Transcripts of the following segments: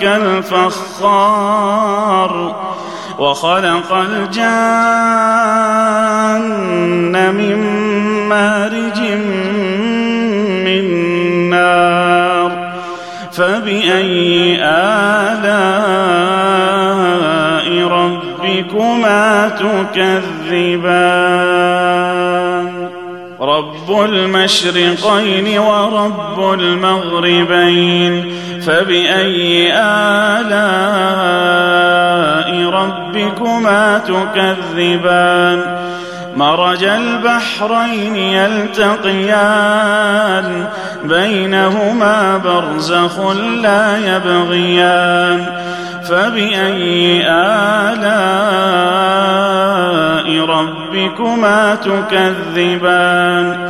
كالفخار وخلق الجان من مارج من نار فبأي آلاء ربكما تكذبان؟ رب المشرقين ورب المغربين فبأي آلاء ربكما تكذبان مرج البحرين يلتقيان بينهما برزخ لا يبغيان فبأي آلاء ربكما تكذبان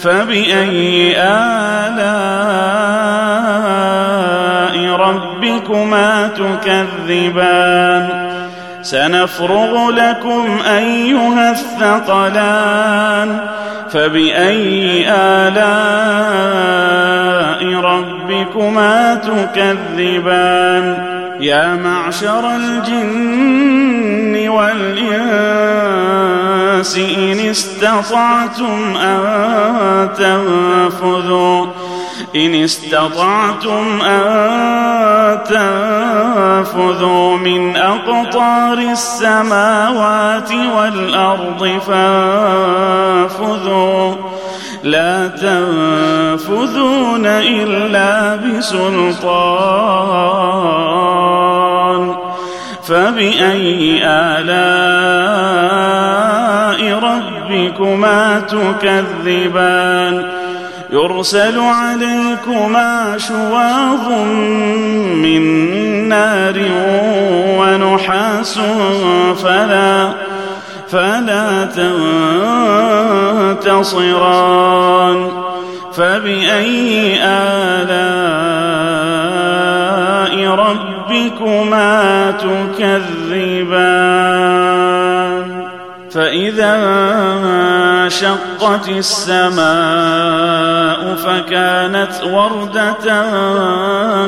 فبأي آلاء ربكما تكذبان؟ سنفرغ لكم أيها الثقلان. فبأي آلاء ربكما تكذبان؟ يا معشر الجن والإنس إن استطعتم أن تنفذوا. إن استطعتم أن تنفذوا من أقطار السماوات والأرض فانفذوا. لا تنفذون إلا بسلطان. فبأي آلاء ربكما تكذبان. يرسل عليكما شواظ من نار ونحاس فلا فلا تنتصران. فبأي آلاء ربكما تكذبان؟ فإذا انشقت السماء فكانت وردة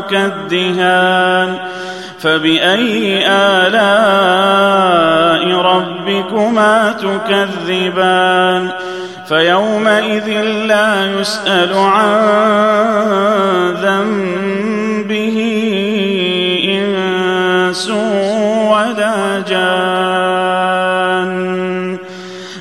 كالدهان. فبأي آلاء ربكما تكذبان؟ فيومئذ لا يسأل عن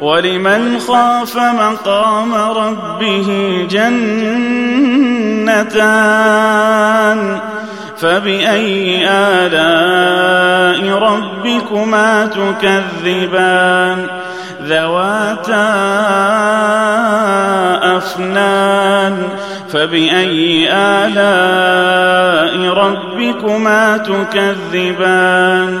ولمن خاف مقام ربه جنتان فبأي آلاء ربكما تكذبان ذواتا أفنان فبأي آلاء ربكما تكذبان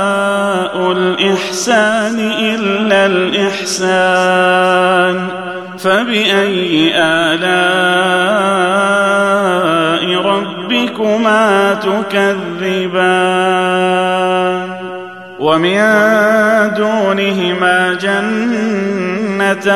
الإحسان إلا الإحسان فبأي آلاء ربكما تكذبان؟ ومن دونهما جنتان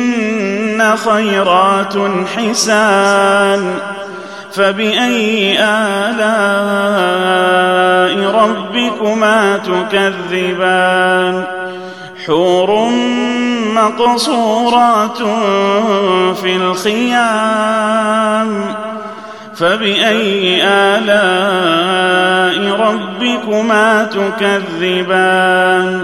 خيرات حسان فبأي آلاء ربكما تكذبان حور مقصورات في الخيام فبأي آلاء ربكما تكذبان